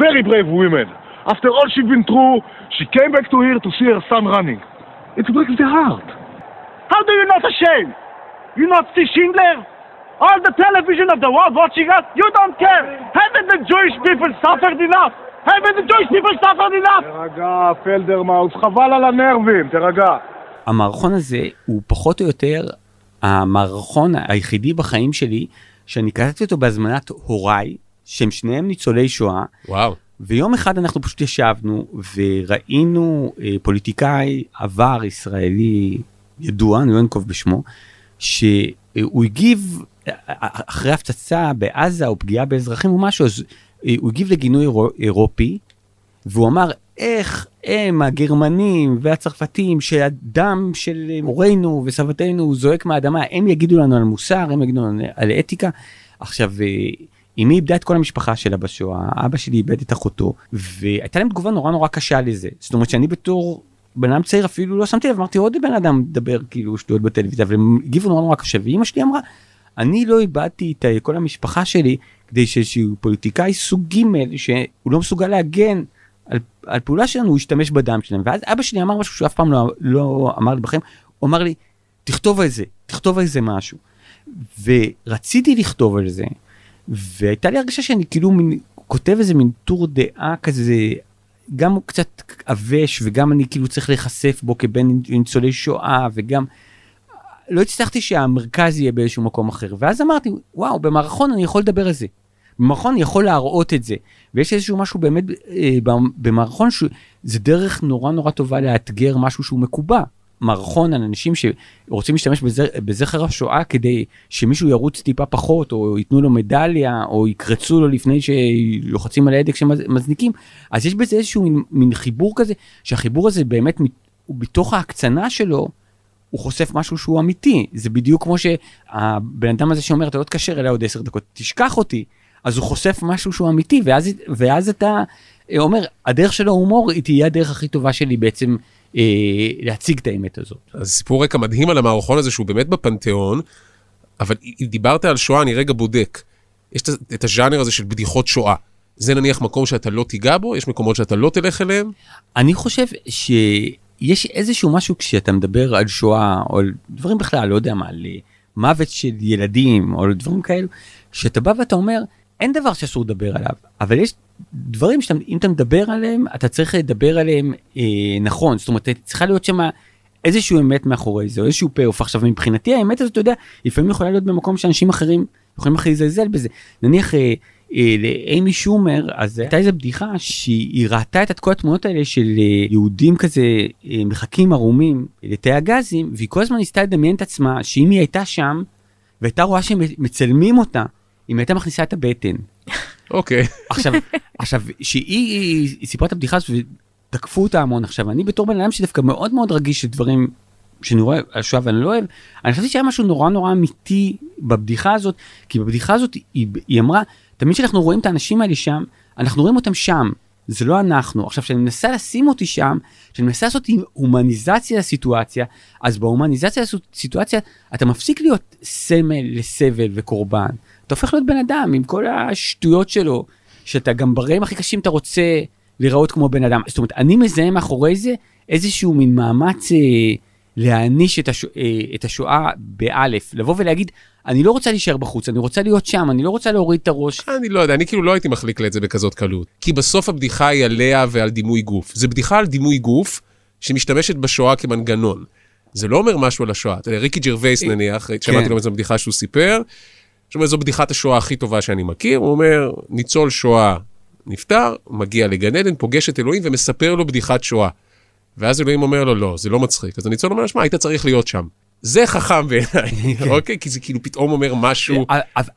Very brave woman. After all she's been through, she came back to here to see her son running. It breaks the heart. How do you not ashamed? You not see Schindler? All the television of the world watching us, you don't care. Haven't the Jewish people suffered enough? Haven't the Jewish people suffered enough? תירגע, פלדרמאוס, חבל על הנרבים, תירגע. המערכון הזה הוא פחות או יותר המערכון היחידי בחיים שלי שאני קלטתי אותו בהזמנת הוריי שהם שניהם ניצולי שואה וואו. ויום אחד אנחנו פשוט ישבנו וראינו אה, פוליטיקאי עבר ישראלי ידוע אני לא אנקוב בשמו שהוא הגיב אחרי הפצצה בעזה או פגיעה באזרחים או משהו אז אה, הוא הגיב לגינוי אירו- אירופי והוא אמר איך הם הגרמנים והצרפתים שהדם של הורינו וסבתנו זועק מהאדמה הם יגידו לנו על מוסר הם יגידו לנו על אתיקה. עכשיו אה, אמי איבדה את כל המשפחה שלה בשואה אבא שלי איבד את אחותו והייתה להם תגובה נורא נורא קשה לזה זאת אומרת שאני בתור בן אדם צעיר אפילו לא שמתי לב אמרתי עוד בן אדם מדבר כאילו שטויות בטלוויזיה אבל הם הגיבו נורא נורא קשה ואימא שלי אמרה אני לא איבדתי את כל המשפחה שלי כדי שאיזשהו פוליטיקאי סוג ג' שהוא לא מסוגל להגן על, על פעולה שלנו, הוא השתמש בדם שלהם. ואז אבא שלי אמר משהו שהוא אף פעם לא, לא אמר לי בחיים, הוא אמר לי, תכתוב על זה, תכתוב על זה משהו. ורציתי לכתוב על זה, והייתה לי הרגשה שאני כאילו מין, כותב איזה מין טור דעה כזה, גם הוא קצת עבש, וגם אני כאילו צריך להיחשף בו כבן ניצולי שואה, וגם... לא הצלחתי שהמרכז יהיה באיזשהו מקום אחר. ואז אמרתי, וואו, במערכון אני יכול לדבר על זה. במערכון אני יכול להראות את זה. ויש איזשהו משהו באמת אה, במערכון שזה דרך נורא נורא טובה לאתגר משהו שהוא מקובע. מערכון על אנשים שרוצים להשתמש בזכר השואה כדי שמישהו ירוץ טיפה פחות, או ייתנו לו מדליה, או יקרצו לו לפני שלוחצים על ההדק שמזניקים. אז יש בזה איזשהו מין, מין חיבור כזה, שהחיבור הזה באמת, בתוך ההקצנה שלו, הוא חושף משהו שהוא אמיתי. זה בדיוק כמו שהבן אדם הזה שאומר, אתה לא תקשר אליי עוד עשר דקות, תשכח אותי. אז הוא חושף משהו שהוא אמיתי, ואז, ואז אתה אומר, הדרך של ההומור היא תהיה הדרך הכי טובה שלי בעצם להציג את האמת הזאת. אז סיפור רקע מדהים על המערכון הזה שהוא באמת בפנתיאון, אבל דיברת על שואה, אני רגע בודק. יש את הז'אנר הזה של בדיחות שואה. זה נניח מקום שאתה לא תיגע בו? יש מקומות שאתה לא תלך אליהם? אני חושב שיש איזשהו משהו כשאתה מדבר על שואה, או על דברים בכלל, לא יודע מה, על אה, מוות של ילדים, או על דברים כאלו, שאתה בא ואתה אומר, אין דבר שאסור לדבר עליו, אבל יש דברים שאם אתה מדבר עליהם, אתה צריך לדבר עליהם אה, נכון, זאת אומרת, צריכה להיות שם איזשהו אמת מאחורי זה, או איזשהו פי-אוף. עכשיו, מבחינתי האמת הזאת, אתה יודע, לפעמים יכולה להיות במקום שאנשים אחרים יכולים אחרי לזלזל בזה. נניח אה, אה, לאימי שומר, אז הייתה איזה בדיחה שהיא ראתה את כל התמונות האלה של אה, יהודים כזה אה, מחכים ערומים לתאי הגזים, והיא כל הזמן ניסתה לדמיין את עצמה שאם היא הייתה שם, והייתה רואה שהם מצלמים אותה, אם הייתה מכניסה את הבטן. אוקיי. עכשיו, עכשיו, שהיא סיפרה את הבדיחה הזאת ותקפו אותה המון. עכשיו, אני בתור בן אדם שדווקא מאוד מאוד רגיש לדברים שאני רואה שואה ואני לא אוהב, אני חשבתי שהיה משהו נורא נורא אמיתי בבדיחה הזאת, כי בבדיחה הזאת היא, היא אמרה, תמיד כשאנחנו רואים את האנשים האלה שם, אנחנו רואים אותם שם, זה לא אנחנו. עכשיו, כשאני מנסה לשים אותי שם, כשאני מנסה לעשות הומניזציה לסיטואציה, אז בהומניזציה לסיטואציה אתה מפסיק להיות סמל לסבל וקורבן. אתה הופך להיות בן אדם עם כל השטויות שלו, שאתה גם ברגעים הכי קשים אתה רוצה להיראות כמו בן אדם. זאת אומרת, אני מזהה מאחורי זה איזשהו מין מאמץ אה, להעניש את, השו, אה, את השואה באלף, לבוא ולהגיד, אני לא רוצה להישאר בחוץ, אני רוצה להיות שם, אני לא רוצה להוריד את הראש. אני לא יודע, אני כאילו לא הייתי מחליק לה את זה בכזאת קלות. כי בסוף הבדיחה היא עליה ועל דימוי גוף. זה בדיחה על דימוי גוף שמשתמשת בשואה כמנגנון. זה לא אומר משהו על השואה. אתה יודע, ריקי ג'רווייס אה, נניח, כן. שמעתי לו איזו בדיחה שהוא סיפר, שאומר, זו בדיחת השואה הכי טובה שאני מכיר, הוא אומר, ניצול שואה נפטר, מגיע לגן עדן, פוגש את אלוהים ומספר לו בדיחת שואה. ואז אלוהים אומר לו, לא, זה לא מצחיק. אז הניצול אומר, שמע, היית צריך להיות שם. זה חכם בעיניי, *laughs* כן. אוקיי? כי זה כאילו פתאום אומר משהו...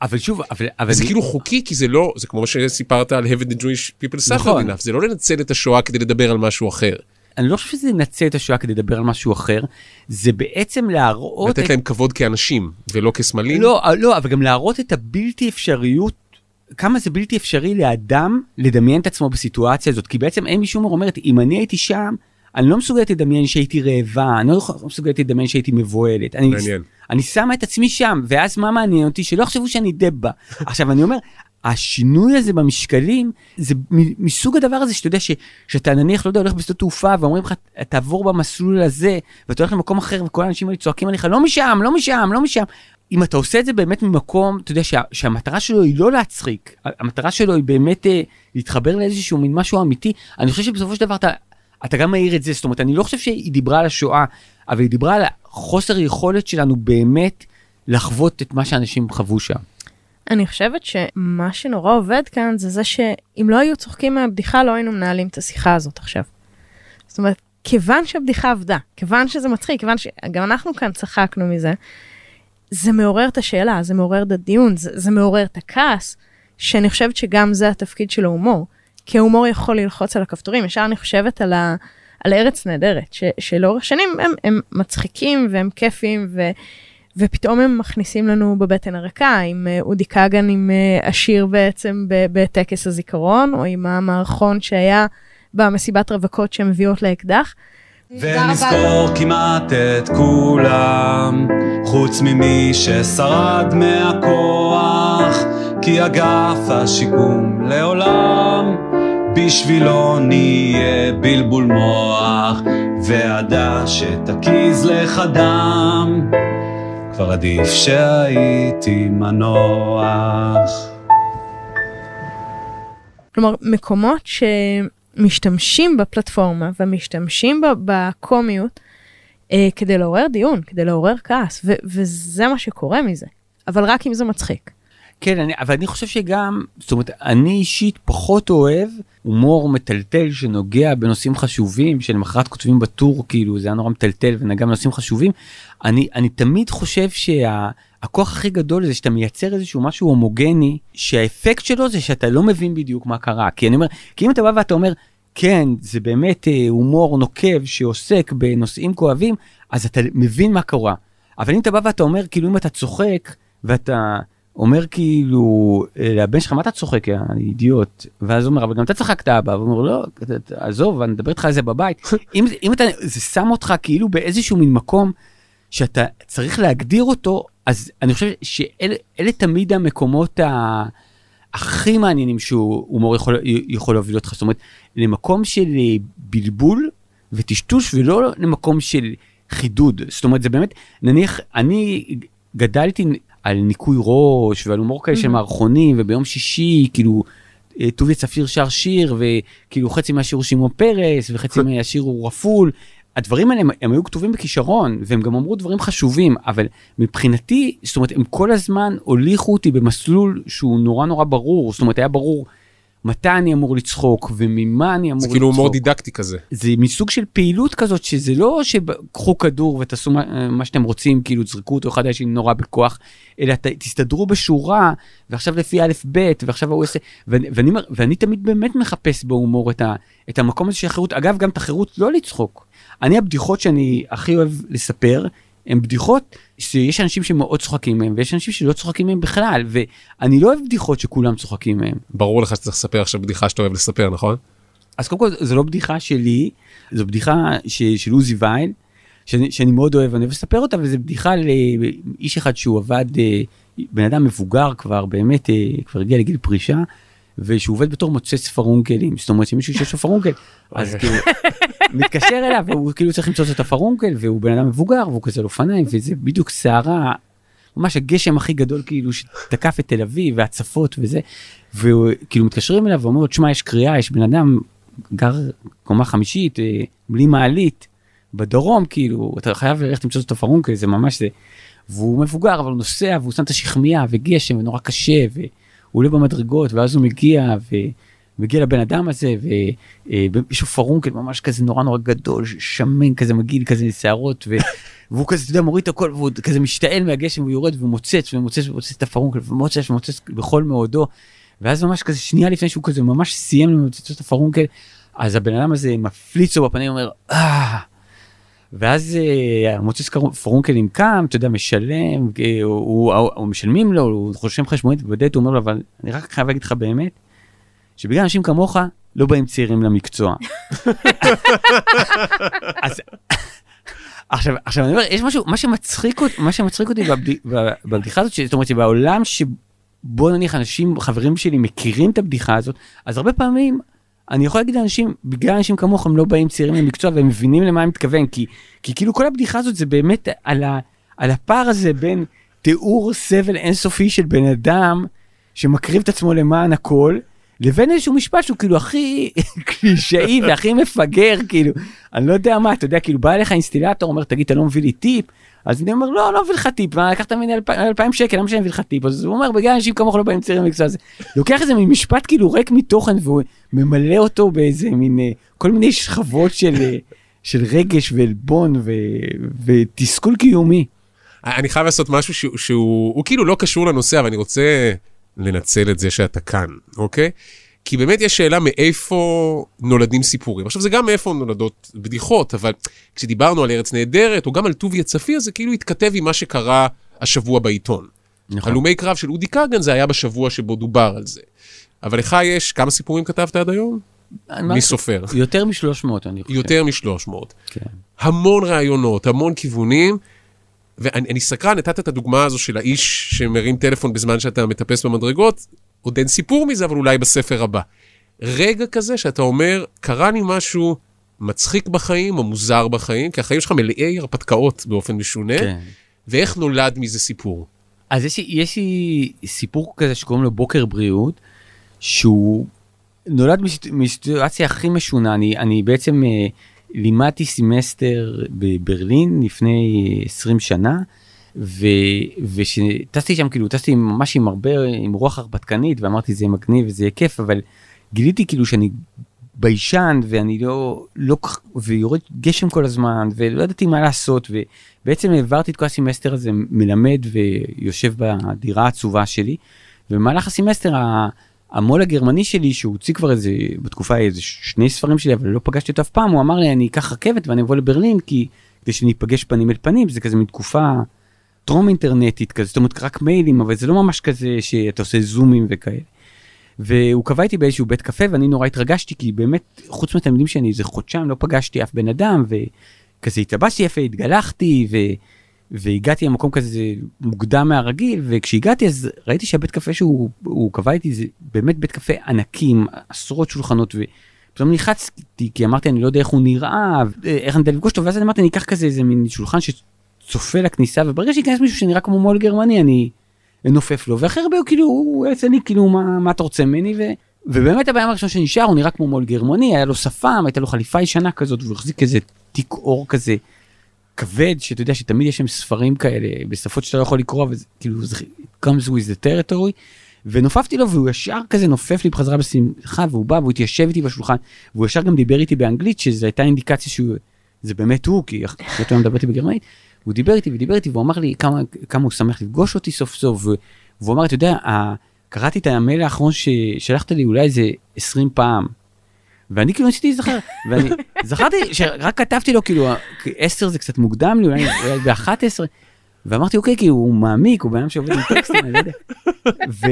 אבל שוב, אבל... זה כאילו חוקי, כי זה לא, זה כמו שסיפרת על Heaven the Jewish People suffered נכון. enough, זה לא לנצל את השואה כדי לדבר על משהו אחר. אני לא חושב שזה לנצל את השואה כדי לדבר על משהו אחר, זה בעצם להראות... לתת את... להם כבוד כאנשים ולא כסמלים? לא, לא, אבל גם להראות את הבלתי אפשריות, כמה זה בלתי אפשרי לאדם לדמיין את עצמו בסיטואציה הזאת, כי בעצם אין מישהו אומרת, אם אני הייתי שם, אני לא מסוגלת לדמיין שהייתי רעבה, אני לא מסוגלת לדמיין שהייתי מבוהלת. מעניין. אני, אני שמה את עצמי שם, ואז מה מעניין אותי? שלא יחשבו שאני דבה. עכשיו, אני אומר, השינוי הזה במשקלים זה מסוג הדבר הזה שאתה יודע ש, שאתה נניח לא יודע הולך בשדות תעופה ואומרים לך תעבור במסלול הזה ואתה הולך למקום אחר וכל האנשים האלה צועקים עליך לא משם לא משם לא משם. אם אתה עושה את זה באמת ממקום אתה יודע שה, שהמטרה שלו היא לא להצחיק המטרה שלו היא באמת אה, להתחבר לאיזשהו מין משהו אמיתי אני חושב שבסופו של דבר אתה אתה גם מעיר את זה זאת אומרת אני לא חושב שהיא דיברה על השואה אבל היא דיברה על חוסר יכולת שלנו באמת לחוות את מה שאנשים חוו שם. אני חושבת שמה שנורא עובד כאן זה זה שאם לא היו צוחקים מהבדיחה לא היינו מנהלים את השיחה הזאת עכשיו. זאת אומרת, כיוון שהבדיחה עבדה, כיוון שזה מצחיק, כיוון שגם אנחנו כאן צחקנו מזה, זה מעורר את השאלה, זה מעורר את הדיון, זה, זה מעורר את הכעס, שאני חושבת שגם זה התפקיד של ההומור. כי ההומור יכול ללחוץ על הכפתורים, ישר אני חושבת על, ה, על ארץ נהדרת, שלאורך שנים הם, הם מצחיקים והם כיפים, ו... ופתאום הם מכניסים לנו בבטן הרכה עם אה, אודי כגן עם אה, השיר בעצם בטקס הזיכרון, או עם המערכון שהיה במסיבת רווקות שהן מביאות לאקדח. ונזכור כמעט את כולם, חוץ ממי ששרד מהכוח, כי אגף השיקום לעולם בשבילו נהיה בלבול מוח, והדש שתקיז לך דם, כבר עדיף שהייתי מנוח. כלומר, מקומות שמשתמשים בפלטפורמה ומשתמשים בקומיות אה, כדי לעורר דיון, כדי לעורר כעס, וזה מה שקורה מזה. אבל רק אם זה מצחיק. כן, אני, אבל אני חושב שגם, זאת אומרת, אני אישית פחות אוהב הומור מטלטל שנוגע בנושאים חשובים, שלמחרת כותבים בטור, כאילו, זה היה נורא מטלטל ונגע בנושאים חשובים. אני, אני תמיד חושב שהכוח הכי גדול זה שאתה מייצר איזשהו משהו הומוגני, שהאפקט שלו זה שאתה לא מבין בדיוק מה קרה. כי אני אומר, כי אם אתה בא ואתה אומר, כן, זה באמת אה, הומור נוקב שעוסק בנושאים כואבים, אז אתה מבין מה קרה. אבל אם אתה בא ואתה אומר, כאילו, אם אתה צוחק, ואתה... אומר כאילו אה, לבן שלך מה אתה צוחק יא אידיוט? ואז הוא אומר אבל גם אתה צחקת אבא. והוא אומר לא עזוב אני מדבר איתך על זה בבית. *laughs* אם, אם אתה זה שם אותך כאילו באיזשהו מין מקום שאתה צריך להגדיר אותו אז אני חושב שאלה תמיד המקומות ה... הכי מעניינים שהומור יכול, יכול להוביל אותך. זאת אומרת למקום של אה, בלבול וטשטוש ולא למקום של חידוד. זאת אומרת זה באמת נניח אני גדלתי על ניקוי ראש ועל הומור כאלה של Mhm. מערכונים וביום שישי כאילו אה, טוביה צפיר שר שיר וכאילו חצי מהשיר הוא שמעון פרס וחצי מהשיר הוא רפול. הדברים האלה הם, הם היו כתובים בכישרון והם גם אמרו דברים חשובים אבל מבחינתי זאת אומרת הם כל הזמן הוליכו אותי במסלול שהוא נורא נורא ברור זאת אומרת היה ברור מתי אני אמור לצחוק וממה אני אמור זה לצחוק. כאילו הומור דידקטי כזה. זה מסוג של פעילות כזאת שזה לא שקחו כדור ותעשו מה, מה שאתם רוצים כאילו תזרקו אותו אחד על השני נורא בכוח אלא ת, תסתדרו בשורה ועכשיו לפי א' ב' ועכשיו הוא עושה ואני, ואני, ואני תמיד באמת מחפש בהומור את, ה, את המקום הזה של החירות אגב גם את החירות לא לצחוק. אני הבדיחות שאני הכי אוהב לספר הן בדיחות שיש אנשים שמאוד צוחקים מהם ויש אנשים שלא צוחקים מהם בכלל ואני לא אוהב בדיחות שכולם צוחקים מהם. ברור לך שצריך לספר עכשיו בדיחה שאתה אוהב לספר נכון? אז קודם כל זו לא בדיחה שלי, זו בדיחה ש, של עוזי וייל, שאני, שאני מאוד אוהב, אני אוהב לספר אותה, וזו בדיחה לאיש אחד שהוא עבד, אה, בן אדם מבוגר כבר, באמת, אה, כבר הגיע לגיל פרישה, ושהוא עובד בתור מוצץ פרונקלים, זאת אומרת שמישהו שיש לו פרונקל, אז כאילו, מתקשר אליו, והוא כאילו צריך למצוא את הפרונקל, והוא בן אדם מבוגר, והוא כזה על אופניים, וזה בדיוק סערה. ממש הגשם הכי גדול כאילו שתקף את תל אביב והצפות וזה וכאילו מתקשרים אליו ואומרים לו תשמע יש קריאה יש בן אדם גר קומה חמישית אה, בלי מעלית בדרום כאילו אתה חייב ללכת למצוא את הפרונקל זה ממש זה. והוא מבוגר אבל הוא נוסע והוא שם את השכמיה וגשם ונורא קשה והוא עולה במדרגות ואז הוא מגיע ומגיע לבן אדם הזה ויש לו פרונקל ממש כזה נורא נורא גדול שמן כזה מגעיל כזה שערות ו... *laughs* והוא כזה אתה יודע מוריד את הכל והוא כזה משתעל מהגשם והוא יורד ומוצץ ומוצץ ומוצץ את הפרונקל ומוצץ ומוצץ בכל מאודו. ואז ממש כזה שנייה לפני שהוא כזה ממש סיים למוצץ את הפרונקל אז הבן אדם הזה מפליץ לו בפנים אומר אה. ואז אה, המוצץ פרונקלים קם אתה יודע משלם אה, הוא, הוא, הוא, הוא משלמים לו הוא חושב חשבונית הוא אומר לו אבל אני רק חייב להגיד לך באמת שבגלל אנשים כמוך לא באים צעירים למקצוע. *laughs* אז עכשיו עכשיו אני אומר יש משהו מה שמצחיק אותי מה שמצחיק אותי בבד- בבדיחה הזאת זאת אומרת שבעולם שבו נניח אנשים חברים שלי מכירים את הבדיחה הזאת אז הרבה פעמים אני יכול להגיד לאנשים בגלל אנשים כמוך הם לא באים צעירים למקצוע והם מבינים למה אני מתכוון כי כי כאילו כל הבדיחה הזאת זה באמת על, ה, על הפער הזה בין תיאור סבל אינסופי של בן אדם שמקריב את עצמו למען הכל לבין איזשהו משפט שהוא כאילו הכי *laughs* קלישאי והכי מפגר כאילו אני לא יודע מה אתה יודע כאילו בא אליך אינסטילטור אומר תגיד אתה לא מביא לי טיפ? אז אני אומר לא לא מביא לך טיפ מה לקחת ממני אלפ- אלפיים שקל למה שאני מביא לך טיפ? אז הוא אומר בגלל אנשים כמוך לא באים צעירים למקצוע הזה. לוקח איזה משפט כאילו ריק מתוכן והוא ממלא אותו באיזה מין אה, כל מיני שכבות של אה, של רגש ועלבון ותסכול קיומי. אני חייב לעשות משהו שהוא, שהוא הוא כאילו לא קשור לנושא, אבל אני רוצה לנצל את זה שאתה כאן, אוקיי? כי באמת יש שאלה מאיפה נולדים סיפורים. עכשיו, זה גם מאיפה נולדות בדיחות, אבל כשדיברנו על ארץ נהדרת, או גם על טוביה צפיר, זה כאילו התכתב עם מה שקרה השבוע בעיתון. נכון. הלומי קרב של אודי כגן זה היה בשבוע שבו דובר על זה. אבל לך יש, כמה סיפורים כתבת עד היום? מי סופר? יותר מ-300 אני חושב. יותר מ-300. כן. המון רעיונות, המון כיוונים. ואני אני סקרן, נתת את הדוגמה הזו של האיש שמרים טלפון בזמן שאתה מטפס במדרגות, עוד אין סיפור מזה, אבל אולי בספר הבא. רגע כזה שאתה אומר, קרה לי משהו מצחיק בחיים או מוזר בחיים, כי החיים שלך מלאי הרפתקאות באופן משונה, כן. ואיך נולד מזה סיפור. אז יש לי, יש לי סיפור כזה שקוראים לו בוקר בריאות, שהוא נולד מסיט- מסיטואציה הכי משונה. אני, אני בעצם אה, לימדתי סמסטר בברלין לפני 20 שנה, ו, ושטסתי שם כאילו טסתי ממש עם הרבה עם רוח הרפתקנית ואמרתי זה מגניב וזה יהיה כיף אבל גיליתי כאילו שאני ביישן ואני לא לא ויורד גשם כל הזמן ולא ידעתי מה לעשות ובעצם העברתי את כל הסמסטר הזה מלמד ויושב בדירה העצובה שלי. ובמהלך הסמסטר המו"ל הגרמני שלי שהוא הוציא כבר איזה בתקופה איזה שני ספרים שלי אבל לא פגשתי אותו אף פעם הוא אמר לי אני אקח רכבת ואני אבוא לברלין כי כדי שניפגש פנים אל פנים זה כזה מין תקופה טרום אינטרנטית כזה זאת אומרת רק מיילים אבל זה לא ממש כזה שאתה עושה זומים וכאלה. והוא קבע איתי באיזשהו בית קפה ואני נורא התרגשתי כי באמת חוץ מהתלמידים שאני איזה חודשיים לא פגשתי אף בן אדם וכזה התלבשתי יפה התגלחתי ו... והגעתי למקום כזה מוקדם מהרגיל וכשהגעתי אז ראיתי שהבית קפה שהוא הוא קבע איתי זה באמת בית קפה ענקים עשרות שולחנות ופתאום נלחצתי כי אמרתי אני לא יודע איך הוא נראה איך אני יודע לפגוש אותו ואז אני אמרתי אני אקח כזה איזה מין שולחן שצופה לכניסה וברגע שייכנס מישהו שנראה כמו מו"ל גרמני אני אנופף לו ואחרי הרבה הוא כאילו הוא יוצא לי כאילו מה, מה אתה רוצה ממני? ו... ובאמת הבעיה הראשון שנשאר הוא נראה כמו מו"ל גרמני היה לו שפם הייתה לו חליפה ישנה כזאת והוא החזיק איזה תיק אור כזה כבד שאתה יודע שתמיד יש שם ספרים כאלה בשפות שאתה לא יכול לקרוא וזה כאילו זה comes with the territory ונופפתי לו והוא ישר כזה נופף לי בחזרה בשמחה והוא בא והוא התיישב איתי בשולחן והוא ישר גם דיבר איתי באנגלית שזו הייתה אינדיקציה שהוא זה באמת הוא כי אחרת הוא מדבר איתי בגרמנית. הוא דיבר איתי ודיבר איתי והוא אמר לי כמה כמה הוא שמח לפגוש אותי סוף סוף והוא אמר אתה יודע קראתי את המייל האחרון ששלחת לי אולי איזה 20 פעם. ואני כאילו ניסיתי להיזכר ואני זכרתי שרק כתבתי לו כאילו 10 זה קצת מוקדם לי אולי אולי ב-11 ואמרתי אוקיי כי הוא מעמיק הוא בן אדם שעובד עם טקסטים אני לא יודע. ו...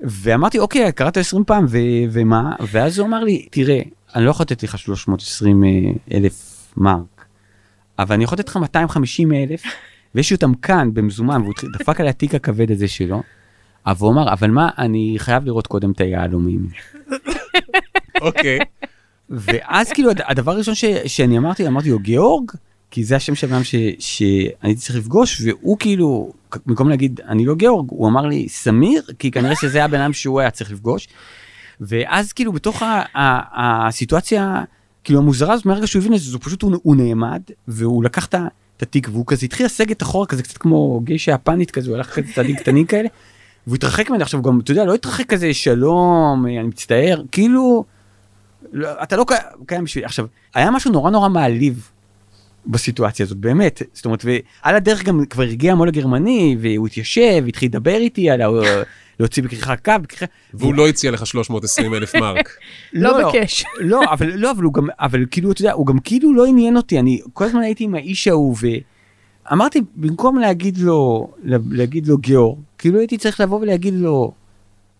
ואמרתי אוקיי קראת 20 פעם ו... ומה ואז הוא אמר לי תראה אני לא יכול לתת לך 320 אלף מרק אבל אני יכול לתת לך 250 אלף ויש לי אותם כאן במזומן והוא דפק על התיק הכבד הזה שלו. אבל הוא אמר אבל מה אני חייב לראות קודם את היהלומים. אוקיי. ואז כאילו הד- הדבר הראשון ש, שאני אמרתי אמרתי לו גיאורג כי זה השם של אדם שאני צריך לפגוש והוא כאילו במקום להגיד אני לא גיאורג הוא אמר לי סמיר כי כנראה שזה הבן אדם שהוא היה צריך לפגוש. ואז כאילו בתוך ה- ה- הסיטואציה כאילו המוזרה הזאת מהרגע שהוא הבין את זה הוא פשוט הוא, הוא נעמד והוא לקח את ה- התיק והוא כזה התחיל לסגת אחורה כזה קצת כמו גיישה יפנית כזה הוא הלך כזה צעדים קטנים כאלה. והוא התרחק ממני עכשיו גם אתה יודע לא התרחק כזה שלום אני מצטער כאילו. לא, אתה לא קי- קיים בשבילי עכשיו היה משהו נורא נורא מעליב בסיטואציה הזאת באמת זאת אומרת ועל הדרך גם כבר הגיע המו"ל הגרמני והוא התיישב התחיל לדבר איתי על ה- להוציא בכריכה קו בכריכה והוא לא הציע לך 320 אלף *laughs* מרק. לא בקש. לא אבל לא אבל הוא גם אבל כאילו אתה יודע הוא גם כאילו לא עניין אותי אני כל הזמן הייתי עם האיש ההוא ואמרתי במקום להגיד לו להגיד לו גיאור כאילו הייתי צריך לבוא ולהגיד לו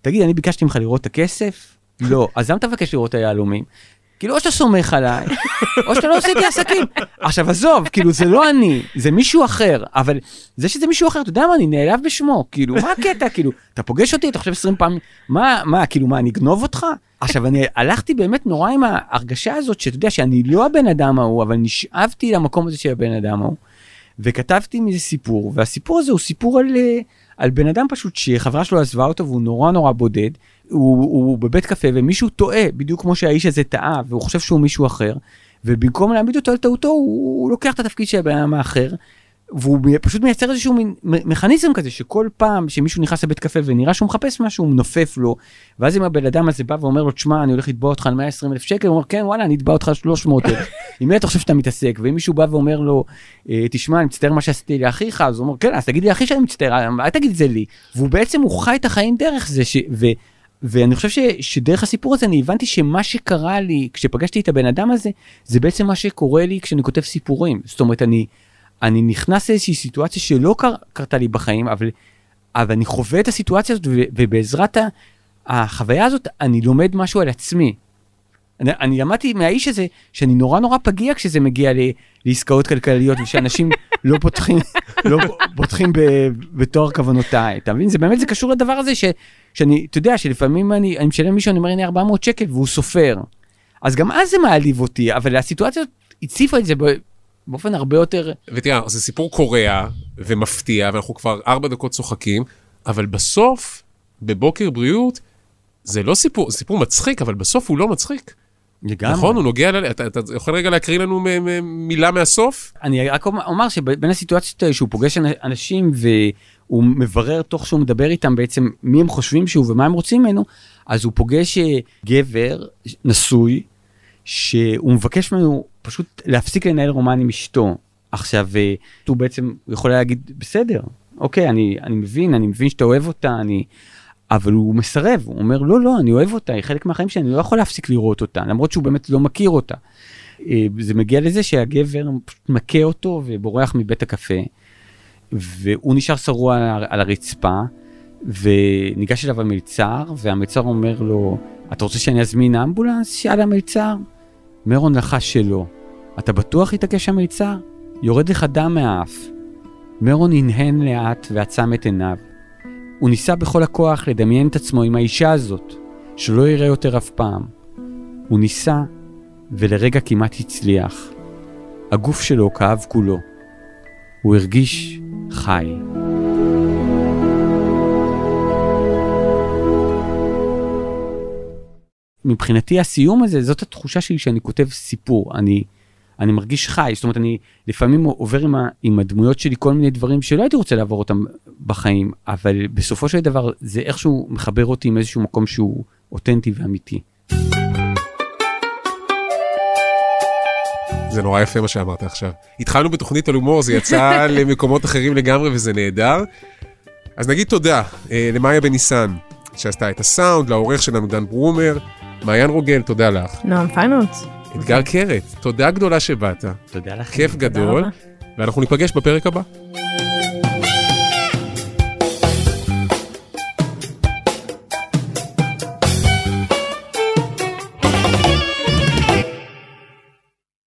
תגיד אני ביקשתי ממך לראות את הכסף לא אז למה אתה מבקש לראות את היהלומים. כאילו או שאתה סומך עליי או שאתה לא עושה איתי עסקים עכשיו עזוב כאילו זה לא אני זה מישהו אחר אבל זה שזה מישהו אחר אתה יודע מה אני נעלב בשמו כאילו מה הקטע כאילו אתה פוגש אותי אתה חושב 20 פעם מה מה כאילו מה אני אגנוב אותך עכשיו אני הלכתי באמת נורא עם ההרגשה הזאת שאתה יודע שאני לא הבן אדם ההוא אבל נשאבתי למקום הזה של הבן אדם ההוא וכתבתי מזה סיפור והסיפור הזה הוא סיפור על אה, על בן אדם פשוט שחברה שלו עזבה אותו והוא נורא נורא בודד הוא, הוא בבית קפה ומישהו טועה בדיוק כמו שהאיש הזה טעה והוא חושב שהוא מישהו אחר ובמקום להעמיד אותו על טעותו הוא, הוא לוקח את התפקיד של הבן אדם האחר והוא פשוט מייצר איזשהו מין מכניזם כזה שכל פעם שמישהו נכנס לבית קפה ונראה שהוא מחפש משהו הוא מנופף לו. ואז אם הבן אדם הזה בא ואומר לו תשמע אני הולך לתבוע אותך על 120 אלף שקל הוא אומר כן וואלה אני אתבע אותך על 300 אלף *laughs* עם מי אתה חושב שאתה מתעסק ואם מישהו בא ואומר לו "אה, תשמע אני מצטער מה שעשיתי לאחיך אז הוא אומר כן אז תגיד לי אחי שאני מצטער אל תגיד את זה לי והוא בעצם הוא חי את החיים דרך זה ש... ו... ואני חושב ש, שדרך הסיפור הזה אני הבנתי שמה שקרה לי כשפגשתי את הבן אדם הזה זה בעצם מה שקורה לי כשאני כותב סיפורים. זאת אומרת אני אני נכנס לאיזושהי סיטואציה שלא קר, קרתה לי בחיים אבל אבל אני חווה את הסיטואציה הזאת ו, ובעזרת החוויה הזאת אני לומד משהו על עצמי. אני, אני למדתי מהאיש הזה שאני נורא נורא פגיע כשזה מגיע ל, לעסקאות כלכליות ושאנשים לא פותחים לא פותחים ב, בתואר כוונותיי אתה מבין זה באמת זה קשור לדבר הזה ש, שאני, אתה יודע, שלפעמים אני, אני משלם למישהו, אני אומר, הנה 400 שקל, והוא סופר. אז גם אז זה מעליב אותי, אבל הסיטואציה הזאת הציפה את זה באופן הרבה יותר... ותראה, זה סיפור קורע ומפתיע, ואנחנו כבר ארבע דקות צוחקים, אבל בסוף, בבוקר בריאות, זה לא סיפור, זה סיפור מצחיק, אבל בסוף הוא לא מצחיק. לגמרי. נכון, הוא נוגע, ל... אתה, אתה יכול רגע להקריא לנו מ- מ- מילה מהסוף? אני רק אומר- שבין הסיטואציות האלה שהוא פוגש אנ- אנשים והוא מברר תוך שהוא מדבר איתם בעצם מי הם חושבים שהוא ומה הם רוצים ממנו, אז הוא פוגש אה, גבר נשוי, שהוא מבקש ממנו פשוט להפסיק לנהל רומן עם אשתו. עכשיו, אה, הוא בעצם יכול להגיד, בסדר, אוקיי, אני, אני מבין, אני מבין שאתה אוהב אותה, אני... אבל הוא מסרב, הוא אומר, לא, לא, אני אוהב אותה, היא חלק מהחיים שלי, אני לא יכול להפסיק לראות אותה, למרות שהוא באמת לא מכיר אותה. אה, זה מגיע לזה שהגבר מכה אותו ובורח מבית הקפה, והוא נשאר שרוע על- על הרצפה, וניגש אליו המלצר, והמלצר אומר לו, אתה רוצה שאני אזמין אמבולנס? שאל המלצר. מרון לחש שלא. אתה בטוח התעקש המלצר? יורד לך דם מהאף. מרון הנהן לאט ועצם את עיניו. הוא ניסה בכל הכוח לדמיין את עצמו עם האישה הזאת, שלא יראה יותר אף פעם. הוא ניסה, ולרגע כמעט הצליח. הגוף שלו כאב כולו. הוא הרגיש חי. מבחינתי הסיום הזה, זאת התחושה שלי שאני כותב סיפור. אני, אני מרגיש חי, זאת אומרת, אני לפעמים עובר עם, ה, עם הדמויות שלי כל מיני דברים שלא הייתי רוצה לעבור אותם בחיים, אבל בסופו של דבר זה איכשהו מחבר אותי עם איזשהו מקום שהוא אותנטי ואמיתי. זה נורא יפה מה שאמרת עכשיו. התחלנו בתוכנית על הומור, זה יצא *laughs* למקומות אחרים לגמרי וזה נהדר. אז נגיד תודה אה, למאיה בניסן, שעשתה את הסאונד, לעורך שלנו דן ברומר, מעיין רוגל, תודה לך. נועם פיינולס. אתגר קרת, תודה גדולה שבאת, תודה לכם. כיף גדול. ואנחנו ניפגש בפרק הבא.